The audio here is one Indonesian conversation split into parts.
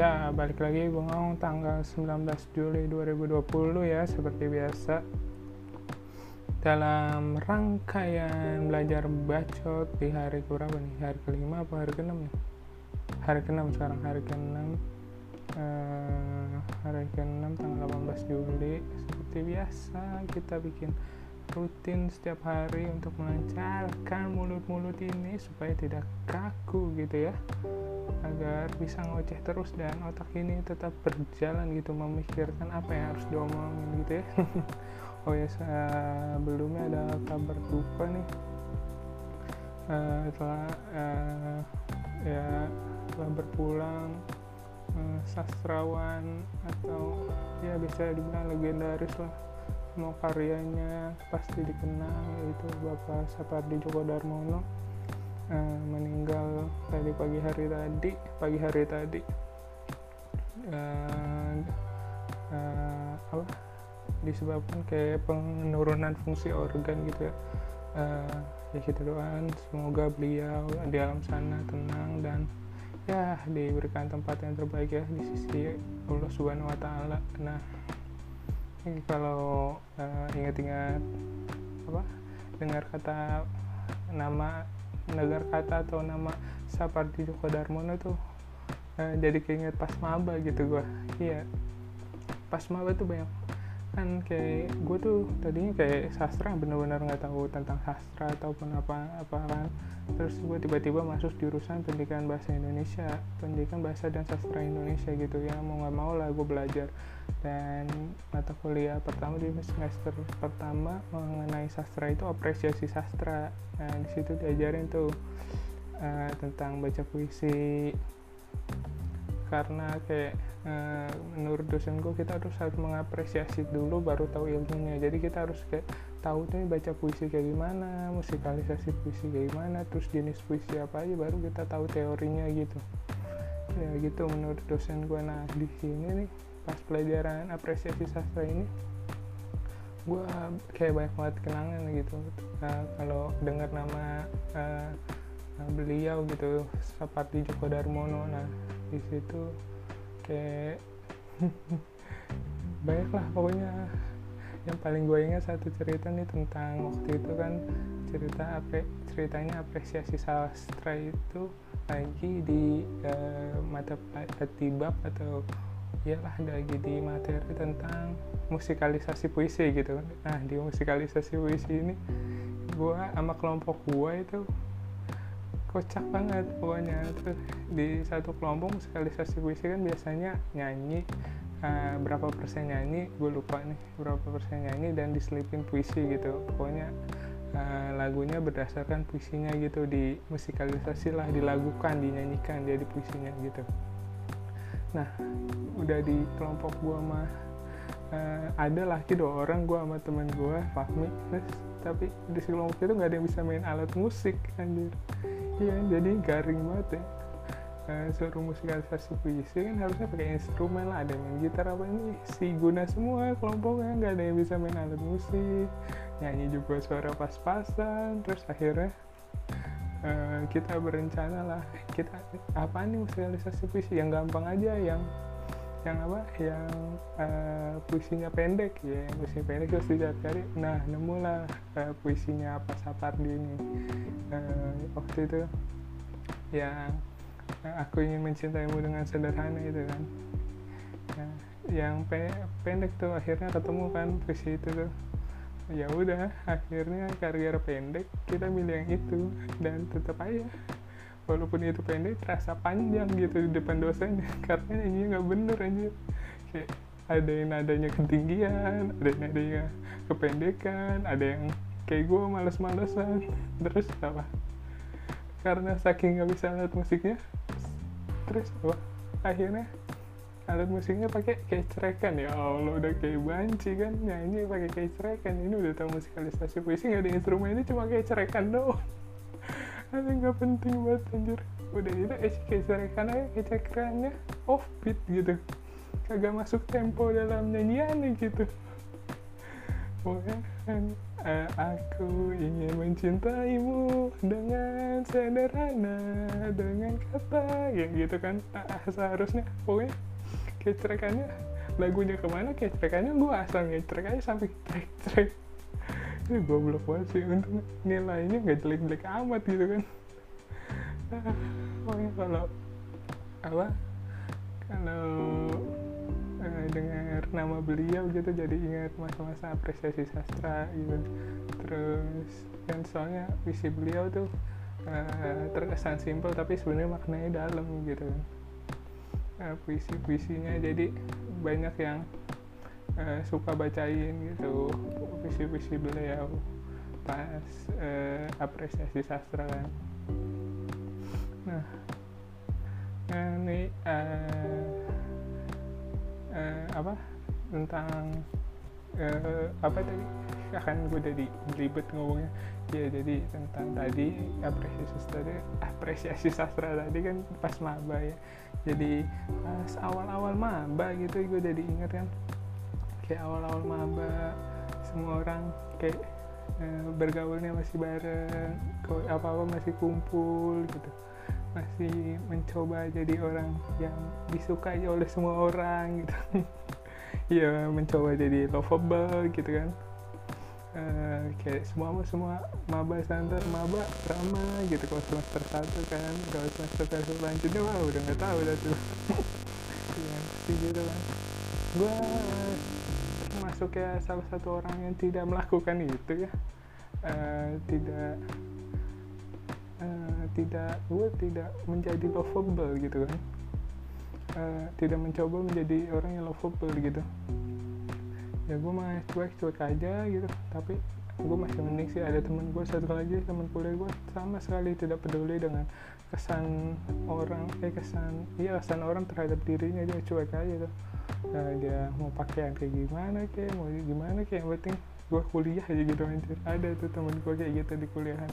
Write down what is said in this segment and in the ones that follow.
Ya, balik lagi bengong tanggal 19 Juli 2020 ya, seperti biasa. Dalam rangkaian belajar bacot di hari berapa nih? Hari kelima apa hari keenam nih? Hari keenam sekarang, hari keenam. Uh, hari keenam tanggal 18 Juli seperti biasa kita bikin rutin setiap hari untuk melancarkan mulut-mulut ini supaya tidak kaku gitu ya. Agar bisa ngoceh terus dan otak ini tetap berjalan gitu memikirkan apa yang harus diomongin gitu ya. Oh ya sebelumnya ada kabar duka nih. Uh, telah uh, ya telah berpulang uh, sastrawan atau ya bisa dibilang legendaris lah semua karyanya pasti dikenal yaitu Bapak Sapardi Djoko Darmono uh, meninggal tadi pagi hari tadi pagi hari tadi. Uh, uh, apa disebabkan kayak penurunan fungsi organ gitu ya. Uh, ya kita doakan semoga beliau di alam sana tenang dan ya diberikan tempat yang terbaik ya di sisi Allah Subhanahu Wa Taala. Nah kalau uh, ingat-ingat apa dengar kata nama negar kata atau nama Sapardi Djoko Darmono tuh uh, jadi keinget pas maba gitu gua. Iya. Pas maba tuh banyak kan kayak gue tuh tadinya kayak sastra bener-bener nggak tahu tentang sastra ataupun apa apa kan. Terus gue tiba-tiba masuk jurusan pendidikan bahasa Indonesia pendidikan bahasa dan sastra Indonesia gitu ya. Mau nggak mau lah gue belajar. Dan mata kuliah pertama di semester pertama mengenai sastra itu apresiasi sastra. Nah di situ diajarin tuh uh, tentang baca puisi karena kayak e, menurut dosenku kita harus harus mengapresiasi dulu baru tahu ilmunya. Jadi kita harus kayak tahu nih baca puisi kayak gimana musikalisasi puisi kayak gimana terus jenis puisi apa aja baru kita tahu teorinya gitu. Ya gitu menurut dosen gue nah di sini nih pas pelajaran apresiasi sastra ini gue kayak banyak banget kenangan gitu. Nah, kalau dengar nama uh, beliau gitu seperti Djoko Darmono nah di situ kayak banyak lah pokoknya yang paling gue ingat satu cerita nih tentang waktu itu kan cerita apa ceritanya apresiasi sastra itu lagi di uh, mata tibab atau ya lah lagi di materi tentang musikalisasi puisi gitu nah di musikalisasi puisi ini gue sama kelompok gue itu kocak banget pokoknya. Terus di satu kelompok musikalisasi puisi kan biasanya nyanyi uh, berapa persen nyanyi gue lupa nih berapa persen nyanyi dan diselipin puisi gitu. Pokoknya uh, lagunya berdasarkan puisinya gitu di musikalisasi lah dilagukan dinyanyikan jadi puisinya gitu. Nah udah di kelompok gue mah uh, ada lagi dua orang gue sama temen gue Fahmi. Terus tapi di kelompok itu nggak ada yang bisa main alat musik anjir. Iya jadi garing banget ya. Uh, suruh musikalisasi puisi kan harusnya pakai instrumen lah ada yang main gitar apa ini si guna semua kelompoknya nggak ada yang bisa main alat musik. Nyanyi juga suara pas-pasan terus akhirnya uh, kita berencana lah. Kita apa nih musikalisasi puisi? Yang gampang aja yang yang apa? Yang uh, puisinya pendek. Ya yang puisinya pendek terus dicari nah nemulah uh, puisinya apa Sapardi ini. Uh, waktu itu yang aku ingin mencintaimu dengan sederhana itu kan. Nah, yang pe pendek tuh akhirnya ketemu kan puisi itu tuh. Ya udah akhirnya karya pendek kita milih yang itu. Dan tetap aja walaupun itu pendek terasa panjang gitu di depan dosennya. Karena ini nggak bener aja kayak ada yang nadanya ketinggian ada yang nadanya kependekan ada yang kayak gue males-malesan. Terus apa? Karena saking nggak bisa alat musiknya terus apa? Akhirnya alat musiknya pakai kecerekan ya Allah udah kayak banci kan. Nyanyi pakai kecerekan ini udah tahu musikalisasi puisi nggak ada instrumennya cuma kecerekan doang ada nggak penting banget anjir. Udah itu eh kecerekan aja kecerekannya off beat gitu. Kagak masuk tempo dalam nyanyian gitu. Pokoknya kan uh, aku ingin mencintaimu dengan sederhana dengan kata ya gitu kan. Nah, seharusnya. Pokoknya kecrekannya lagunya ke mana kecrekannya gue asal ngecrek aja sampai trek trek ini goblok banget sih untuk nilainya nggak jelek-jelek amat gitu kan. Pokoknya kalau apa kalau uh, dengar nama beliau gitu jadi ingat masa-masa apresiasi sastra gitu. Terus kan soalnya visi beliau tuh uh, terkesan simpel tapi sebenarnya maknanya dalam gitu. Kan uh, puisi-puisinya jadi banyak yang uh, suka bacain gitu. Puisi-puisi beliau pas uh, apresiasi sastra kan. Nah ini uh, uh, apa tentang uh, apa tadi? Akan gue jadi ribet ngomongnya. Ya jadi tentang tadi apresiasi sastra apresiasi sastra tadi kan pas maba ya. Jadi pas awal-awal maba gitu gue jadi inget kan kayak awal-awal maba semua orang kayak uh, bergaulnya masih bareng apa-apa masih kumpul gitu. Masih mencoba jadi orang yang disukai oleh semua orang gitu. Ya mencoba jadi lovable gitu kan. Uh, kayak semua semua maba santer maba ramah gitu kalau semester satu kan. Kalau semester selanjutnya wah udah nggak tahu dah tuh. Ya gitu kan gue termasuk ya salah satu orang yang tidak melakukan itu ya. Uh, tidak uh, tidak gue tidak menjadi lovable gitu kan. Uh, tidak mencoba menjadi orang yang lovable gitu. Ya gue mah cuek-cuek aja gitu tapi gue masih mending sih ada teman gue satu lagi teman kuliah gue sama sekali tidak peduli dengan kesan orang eh kesan iya kesan orang terhadap dirinya dia cuek aja tuh. Nah, dia mau pakaian kayak gimana kayak mau gimana kayak yang penting gue kuliah aja gitu anjir. Ada tuh temen gue kayak gitu di kuliahan.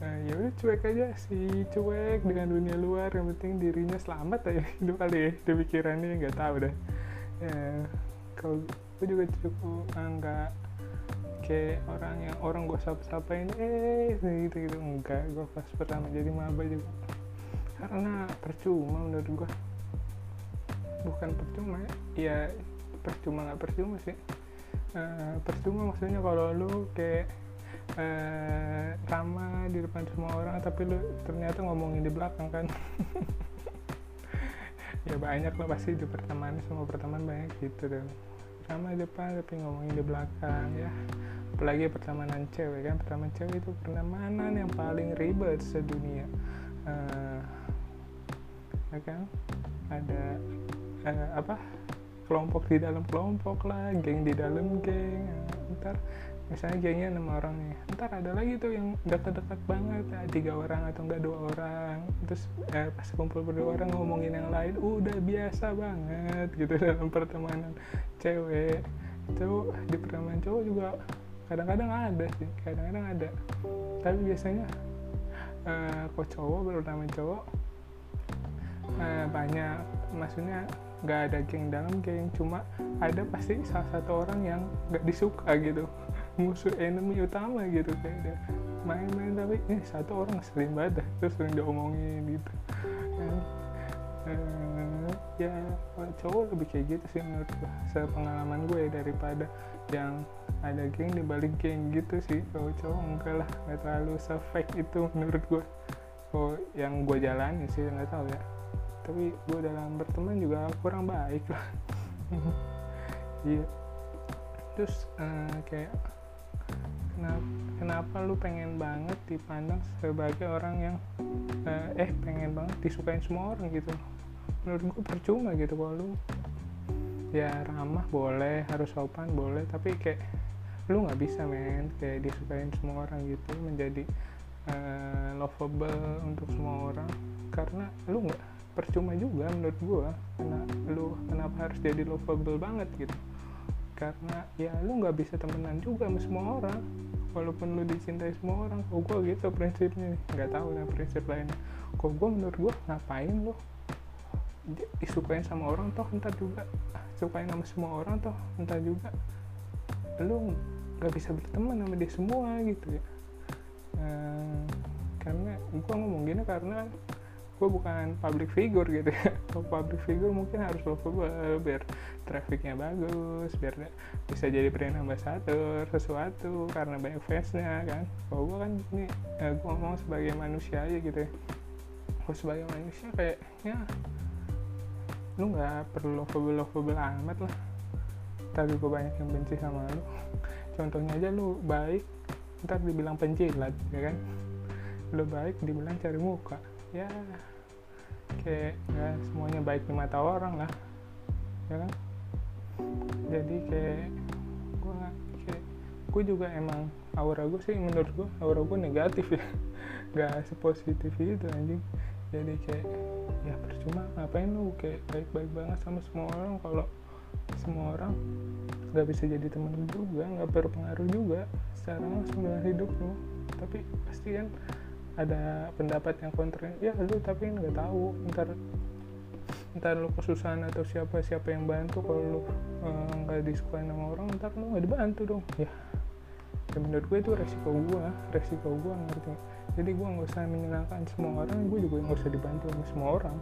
Nah, ya udah cuek aja sih cuek dengan dunia luar yang penting dirinya selamat aja. Itu kali ya di pikirannya nggak tahu deh. Ya, kalau gue juga cukup enggak kayak orang yang orang gue sapa-sapain eh gitu gitu. Enggak gue pas pertama jadi maba juga. Karena percuma menurut gue bukan percuma ya ya percuma nggak percuma sih. Uh, percuma maksudnya kalau lu kayak uh, ramah di depan semua orang tapi lu ternyata ngomongin di belakang kan. Ya banyak lah pasti di pertemanan semua pertemanan banyak gitu deh. Ramah depan tapi ngomongin di belakang ya apalagi pertemanan cewek kan pertemanan cewek itu pertemanan yang paling ribet sedunia. Uh, kan? Ada uh, apa? Kelompok di dalam kelompok lah geng di dalam geng. Ntar misalnya gengnya enam orang nih. Ntar ada lagi tuh yang dekat-dekat banget ya, tiga orang atau enggak dua orang. Terus eh, pas kumpul berdua orang ngomongin yang lain udah biasa banget gitu dalam pertemanan cewek. Itu di pertemanan cowok juga kadang-kadang ada sih kadang-kadang ada. Tapi biasanya uh, kok cowok berutama cowok uh, banyak maksudnya nggak ada geng dalam geng cuma ada pasti salah satu orang yang nggak disuka gitu. Musuh enemy utama gitu kayak dia main-main tapi ini satu orang sering banget terus sering diomongin gitu. Kan ya cowok lebih kayak gitu sih menurut gue sepengalaman gue ya, daripada yang ada geng di balik geng gitu sih. Kalau cowok enggak lah nggak terlalu se-fake itu menurut gue oh yang gue jalani sih nggak tahu ya. Tapi gue dalam berteman juga kurang baik lah. Iya. Terus uh, kayak kenapa, kenapa lu pengen banget dipandang sebagai orang yang uh, eh pengen banget disukain semua orang gitu menurut gue percuma gitu kalau lu ya ramah boleh harus sopan boleh tapi kayak lu nggak bisa men. Kayak disukain semua orang gitu menjadi uh, lovable untuk semua orang. Karena lu nggak percuma juga menurut gue karena lu kenapa harus jadi lovable banget gitu. Karena ya lu nggak bisa temenan juga sama semua orang. Walaupun lu dicintai semua orang kok gue gitu prinsipnya nggak tahu lah prinsip lainnya. Kok gue menurut gue ngapain lu disukain sama orang toh entar juga. Sukain sama semua orang toh entar juga. Lu nggak bisa berteman sama dia semua gitu ya. Ehm, karena gue ngomong gini karena gue bukan public figure gitu ya. Kalau public figure mungkin harus lovable biar trafficnya bagus biar bisa jadi brand ambassador sesuatu karena banyak fansnya kan. Kalau gue kan ini eh, gue ngomong sebagai manusia aja gitu ya. Gue sebagai manusia kayaknya lu nggak perlu lovable lovable amat lah. Tapi gue banyak yang benci sama lu. Contohnya aja lu baik ntar dibilang penjilat ya kan? Lu baik dibilang cari muka. Ya kayak ya semuanya baik di mata orang lah. Ya kan? Jadi kayak gue kayak gue juga emang aura gue sih menurut gue aura gue negatif ya. Gak sepositif itu anjing. Jadi kayak ya percuma ngapain lu kayak baik-baik banget sama semua orang? Kalau semua orang gak bisa jadi teman juga nggak berpengaruh juga secara langsung dalam hidup lu. Tapi pasti kan ada pendapat yang kontra. Ya lu tapi nggak tahu ntar ntar lu kesusahan atau siapa siapa yang bantu. Kalau lu eh, nggak uh, disukai sama orang ntar lu nggak dibantu dong. Ya ya menurut gue itu resiko gue resiko gue ngerti jadi gue nggak usah menyenangkan semua orang gue juga nggak usah dibantu sama semua orang.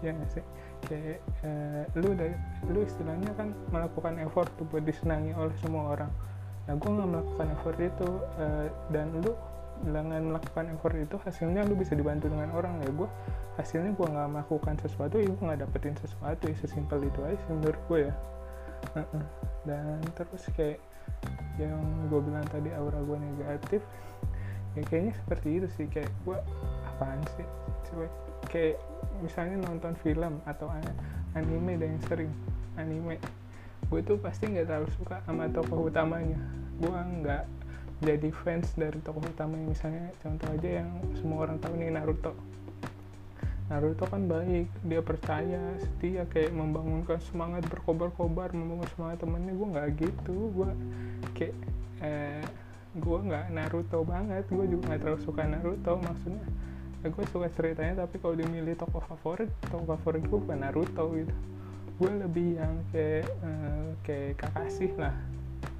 Ya gak sih? Kayak uh, lu dari lu istilahnya kan melakukan effort tuh buat disenangi oleh semua orang. Nah gue nggak melakukan effort itu uh, dan lu dengan melakukan effort itu hasilnya lu bisa dibantu dengan orang. Ya gue hasilnya gue nggak melakukan sesuatu ya gue nggak dapetin sesuatu ya sesimpel itu aja menurut gue ya. Dan terus kayak yang gue bilang tadi aura gue negatif ya kayaknya seperti itu sih. Kayak gue apaan sih? Coba kayak misalnya nonton film atau anime dan yang sering anime gue tuh pasti nggak terlalu suka sama tokoh utamanya. Gue nggak jadi fans dari tokoh utama yang misalnya contoh aja yang semua orang tahu nih Naruto Naruto kan baik dia percaya setia kayak membangunkan semangat berkobar-kobar membangun semangat temennya. Gue nggak gitu gue kayak eh, gue nggak Naruto banget. Gue juga nggak terlalu suka Naruto maksudnya eh, gue suka ceritanya tapi kalau dimilih tokoh favorit tokoh favorit gue bukan Naruto gitu. Gue lebih yang kayak eh, kayak Kakashi lah.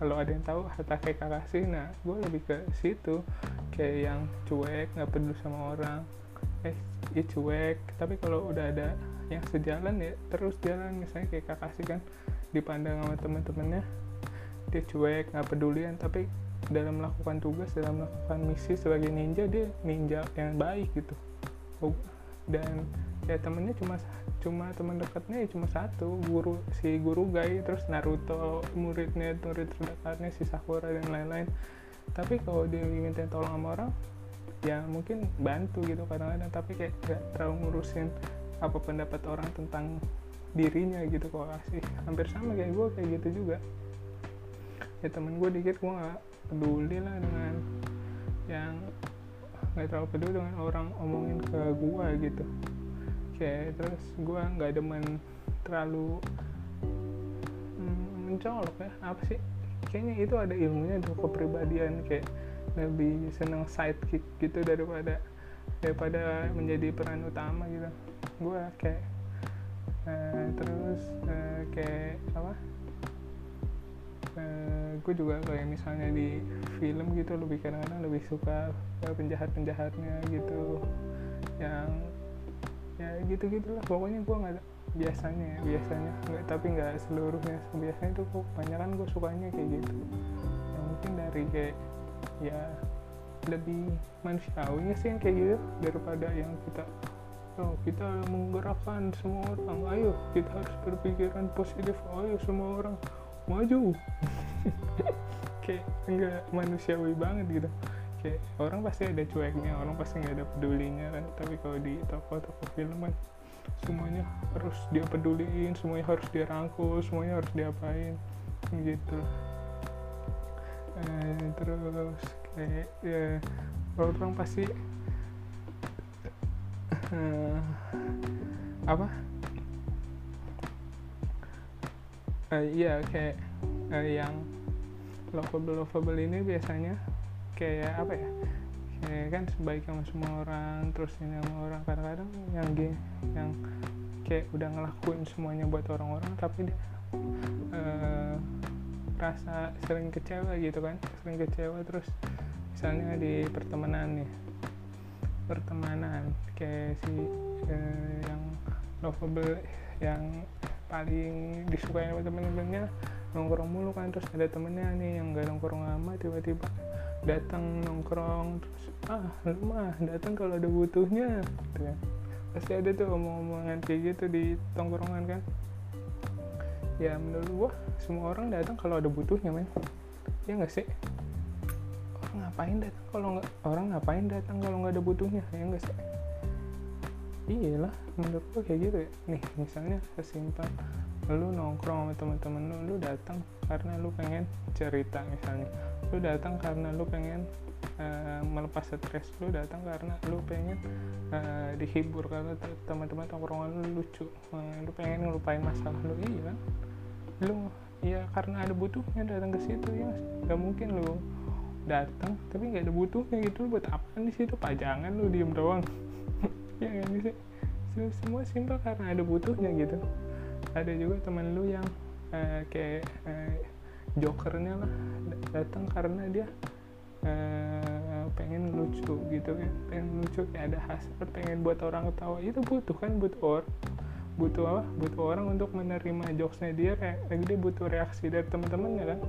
Kalau ada yang tahu Hatake Kakashi nah gue lebih ke situ. Kayak yang cuek nggak peduli sama orang. Eh ya cuek. Tapi kalau udah ada yang sejalan ya terus jalan. Misalnya kayak Kakashi kan dipandang sama temen-temennya dia cuek nggak pedulian. Tapi dalam melakukan tugas dalam melakukan misi sebagai ninja dia ninja yang baik gitu. Oh, dan ya temennya cuma cuma teman dekatnya ya cuma satu guru si guru Gai terus Naruto muridnya murid terdekatnya si Sakura dan lain-lain. Tapi kalau dia minta tolong sama orang ya mungkin bantu gitu kadang-kadang tapi kayak gak terlalu ngurusin apa pendapat orang tentang dirinya gitu kok. Kasih hampir sama kayak gue kayak gitu juga. Ya temen gue dikit gue gak peduli lah dengan yang nggak terlalu peduli dengan orang omongin ke gue gitu. Kayak terus gue nggak demen terlalu hmm, mencolok ya. Apa sih? Kayaknya itu ada ilmunya untuk kepribadian kayak lebih seneng sidekick gitu daripada daripada menjadi peran utama gitu. Gue kayak uh, terus uh, kayak apa? Uh, eh, gue juga kayak misalnya di film gitu lebih kadang-kadang lebih suka penjahat penjahatnya gitu. Yang ya gitu gitulah pokoknya gue nggak biasanya ya biasanya. Nggak tapi nggak seluruhnya. Biasanya tuh banyak kan gue sukanya kayak gitu. Ya mungkin dari kayak ya lebih manusiawinya sih yang kayak gitu daripada yang kita oh kita menggerakkan semua orang. Ayo kita harus berpikiran positif. Ayo semua orang maju. Kayak enggak manusiawi banget gitu. Kayak orang pasti ada cueknya orang pasti nggak ada pedulinya kan. Tapi kalau di toko-toko film kan semuanya harus dia peduliin semuanya harus dia rangkul semuanya harus diapain gitu eh, terus kayak ya orang pasti uh, apa? Uh, iya kayak uh, yang lovable lovable ini biasanya kayak apa ya? Kayak kan sebaik sama semua orang terus ini sama orang. Kadang-kadang yang gini yang kayak udah ngelakuin semuanya buat orang-orang tapi dia uh, rasa sering kecewa gitu kan sering kecewa terus misalnya di pertemanan nih. Pertemanan kayak si eh, yang lovable yang paling disukai sama temen-temennya nongkrong mulu kan terus ada temennya nih yang gak nongkrong lama tiba-tiba datang nongkrong terus ah lu mah datang kalau ada butuhnya gitu ya. Pasti ada tuh omong-omongan kayak gitu di tongkrongan kan ya menurut gua semua orang datang kalau ada butuhnya men. Ya nggak sih? Orang ngapain datang kalau nggak orang ngapain datang kalau nggak ada butuhnya? Ya nggak sih? Iyalah menurut gua kayak gitu ya. Nih misalnya sesimpel lu nongkrong sama teman-teman lu lu datang karena lu pengen cerita misalnya lu datang karena lu pengen uh, melepas stres lu datang karena lu pengen uh, dihibur. Karena teman-teman tongkrongan lu lucu uh, lu pengen ngelupain masalah lu. Iya kan? Lu ya karena ada butuhnya datang ke situ ya nggak mungkin lu datang tapi nggak ada butuhnya gitu. Buat apa di situ? Pajangan lu diem doang. Ya kan sih? Semua simpel karena ada butuhnya gitu. Ada juga teman lu yang uh, kayak uh, jokernya lah datang karena dia uh, pengen lucu gitu kan pengen lucu kayak ada hasrat pengen buat orang ketawa. Itu butuh kan butuh orang butuh apa? Butuh orang untuk menerima jokesnya dia kayak dia butuh reaksi dari teman-temannya kan.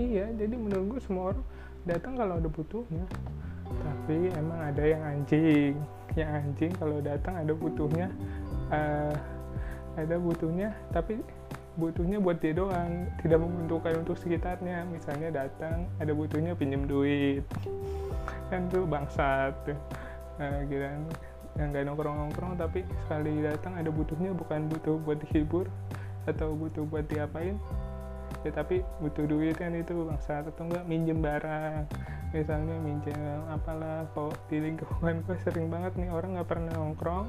Iya jadi menurut gue semua orang datang kalau ada butuhnya. Tapi emang ada yang anjing yang anjing kalau datang ada butuhnya uh, ada butuhnya tapi butuhnya buat dia doang tidak menguntungkan untuk sekitarnya. Misalnya datang ada butuhnya pinjam duit. Kan tuh bangsat nah, gitu kan. Yang gak nongkrong-nongkrong tapi sekali datang ada butuhnya bukan butuh buat dihibur atau butuh buat diapain. Ya tapi butuh duit kan itu bangsat. Atau enggak minjem barang. Misalnya minjem apalah kok di lingkungan gue sering banget nih orang nggak pernah nongkrong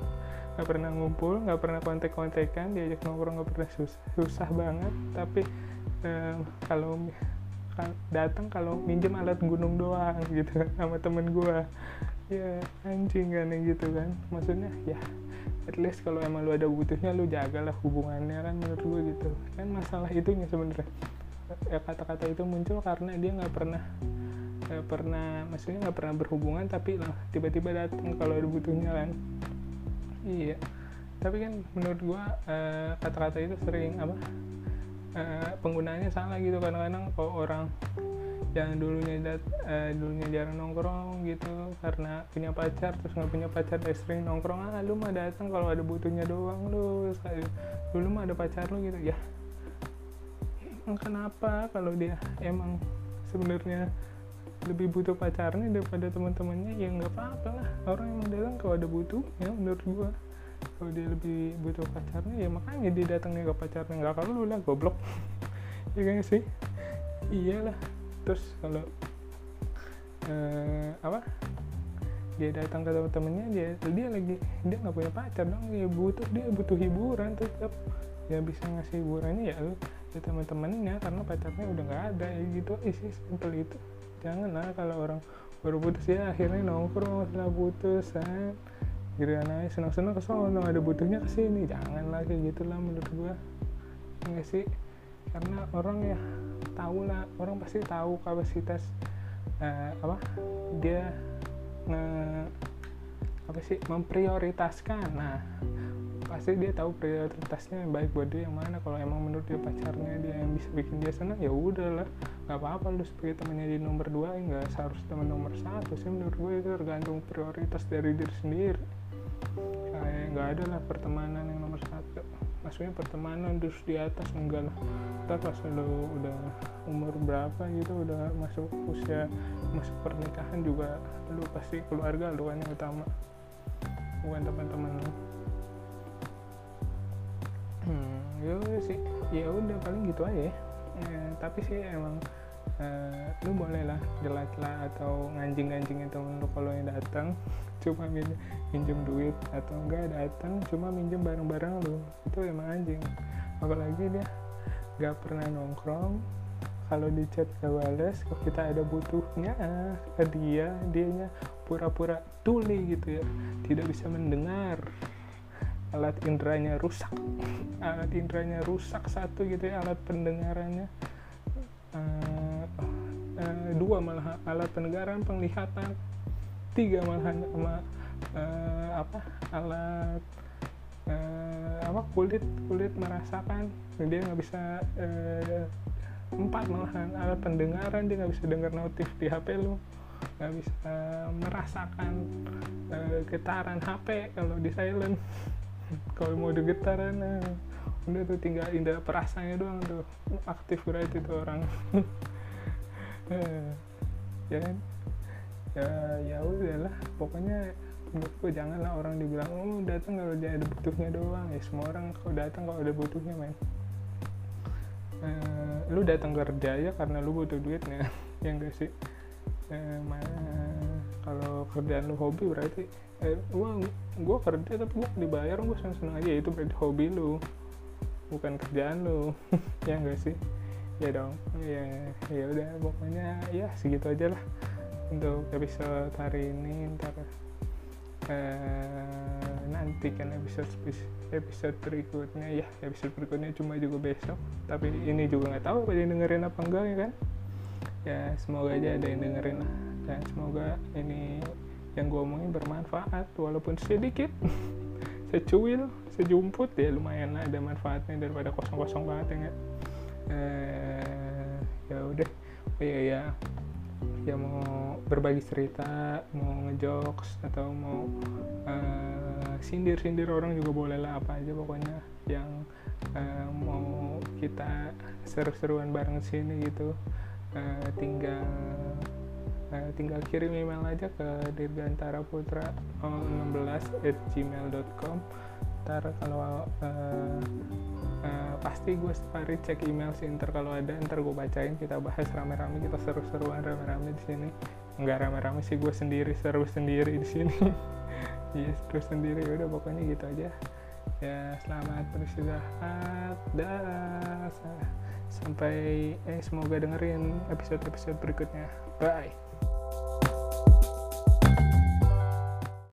nggak pernah ngumpul nggak pernah kontek-kontekan diajak nongkrong nggak pernah susah, susah banget. Tapi eh, kalau datang kalau minjem alat gunung doang gitu sama temen gue ya anjing kan gitu kan. Maksudnya ya at least kalau emang lu ada butuhnya lu jagalah hubungannya kan menurut gue gitu. Kan masalah itunya sebenarnya. Ya kata-kata itu muncul karena dia nggak pernah nggak pernah maksudnya nggak pernah berhubungan tapi lah tiba-tiba datang kalau ada butuhnya kan iya. Tapi kan menurut gua uh, kata-kata itu sering apa uh, penggunaannya salah gitu. Kadang-kadang kalau orang yang dulunya dat, uh, dulunya jarang nongkrong gitu karena punya pacar terus nggak punya pacar dan sering nongkrong ah lu mah datang kalau ada butuhnya doang lu. Dulu mah ada pacar lu gitu. Ya emang kenapa kalau dia emang sebenarnya lebih butuh pacarnya daripada teman-temannya ya nggak apa-apa lah. Orang yang datang kalau ada butuh ya menurut gua. Kalau dia lebih butuh pacarnya ya makanya dia datangnya ke pacarnya. Nggak lu lah goblok. Ya kan sih? Iyalah terus kalau eh, apa? Dia datang ke teman-temannya dia dia lagi dia nggak punya pacar dong. Dia butuh dia butuh hiburan tetap ya bisa ngasih hiburannya ya lu ya teman-temannya karena pacarnya udah nggak ada. Ya gitu isi simpel itu jangan lah kalau orang baru putus ya akhirnya nongkrong setelah putus kan gitu kan aja senang-senang kesono ada butuhnya ke sini. Jangan lah kayak gitulah menurut gua. Enggak sih? Karena orang ya tahu lah orang pasti tahu kapasitas uh, apa? Dia nge apa sih? Memprioritaskan. Nah pasti dia tahu prioritasnya yang baik buat dia yang mana. Kalau emang menurut dia pacarnya dia yang bisa bikin dia senang ya udahlah nggak apa-apa lu sebagai temannya di nomor dua ya nggak seharus teman nomor satu sih menurut gue. Itu tergantung prioritas dari diri sendiri. Kayak nggak ada lah pertemanan yang nomor satu. Maksudnya pertemanan terus di atas enggak lah. Ntar pas lu udah umur berapa gitu udah masuk usia masuk pernikahan juga lu pasti keluarga lu kan yang utama. Bukan teman-teman lu hmm, ya sih. Ya udah paling gitu aja ya, eh, tapi sih emang eh, lu boleh lah jelas lah atau nganjing-nganjingin temen lu kalau yang datang. Cuma min minjem duit atau enggak datang cuma minjem barang-barang lu. Itu emang anjing. Apalagi dia gak pernah nongkrong. Kalau di chat gak bales kalau kita ada butuhnya ke dia dianya pura-pura tuli gitu ya. Tidak bisa mendengar alat indranya rusak. Alat indranya rusak satu gitu ya alat pendengarannya. Uh, uh, dua malah alat pendengaran penglihatan. Tiga malahan sama uh, apa alat uh, apa kulit kulit merasakan. Dia nggak bisa uh, empat malahan alat pendengaran dia nggak bisa dengar notif di HP lu. Nggak bisa merasakan uh, getaran HP kalau di silent kalau mau digetaran uh, udah tuh tinggal indah perasaannya doang tuh. Aktif berarti tuh orang. Ya kan? Ya ya udahlah pokoknya menurutku janganlah orang dibilang oh datang kalau dia ada butuhnya doang. Ya semua orang kalau datang kalau ada butuhnya main uh, lu datang kerja ya karena lu butuh duitnya ya enggak sih? Uh, kalau kerjaan lu hobi berarti eh, gua kerja tapi gua dibayar gua seneng seneng aja itu berarti hobi lu bukan kerjaan lu. Ya enggak sih? Ya dong. Ya ya udah pokoknya ya segitu aja lah untuk episode hari ini. Ntar uh, nanti kan episode episode berikutnya. Ya episode berikutnya cuma juga besok. Tapi ini juga nggak tahu apa yang dengerin apa enggak ya kan? Ya semoga aja ada yang dengerin lah. Dan semoga ini yang gue omongin bermanfaat walaupun sedikit. Secuil sejumput ya lumayan lah ada manfaatnya daripada kosong-kosong banget ya nggak? Eh, ya udah. Oh iya ya ya mau berbagi cerita mau ngejokes atau mau uh, sindir-sindir orang juga boleh lah apa aja pokoknya yang uh, mau kita seru-seruan bareng sini gitu. Uh, tinggal uh, tinggal kirim email aja ke dirgantara putra 16 at gmail.com ntar kalau uh, uh, pasti gue setiap hari cek email sih. Ntar kalau ada ntar gue bacain kita bahas rame-rame kita seru-seruan rame-rame di sini. Nggak rame-rame sih gue sendiri seru sendiri di sini. Iya yes, seru sendiri. Udah pokoknya gitu aja. Ya selamat beristirahat. Dah. Sampai eh semoga dengerin episode-episode berikutnya. Bye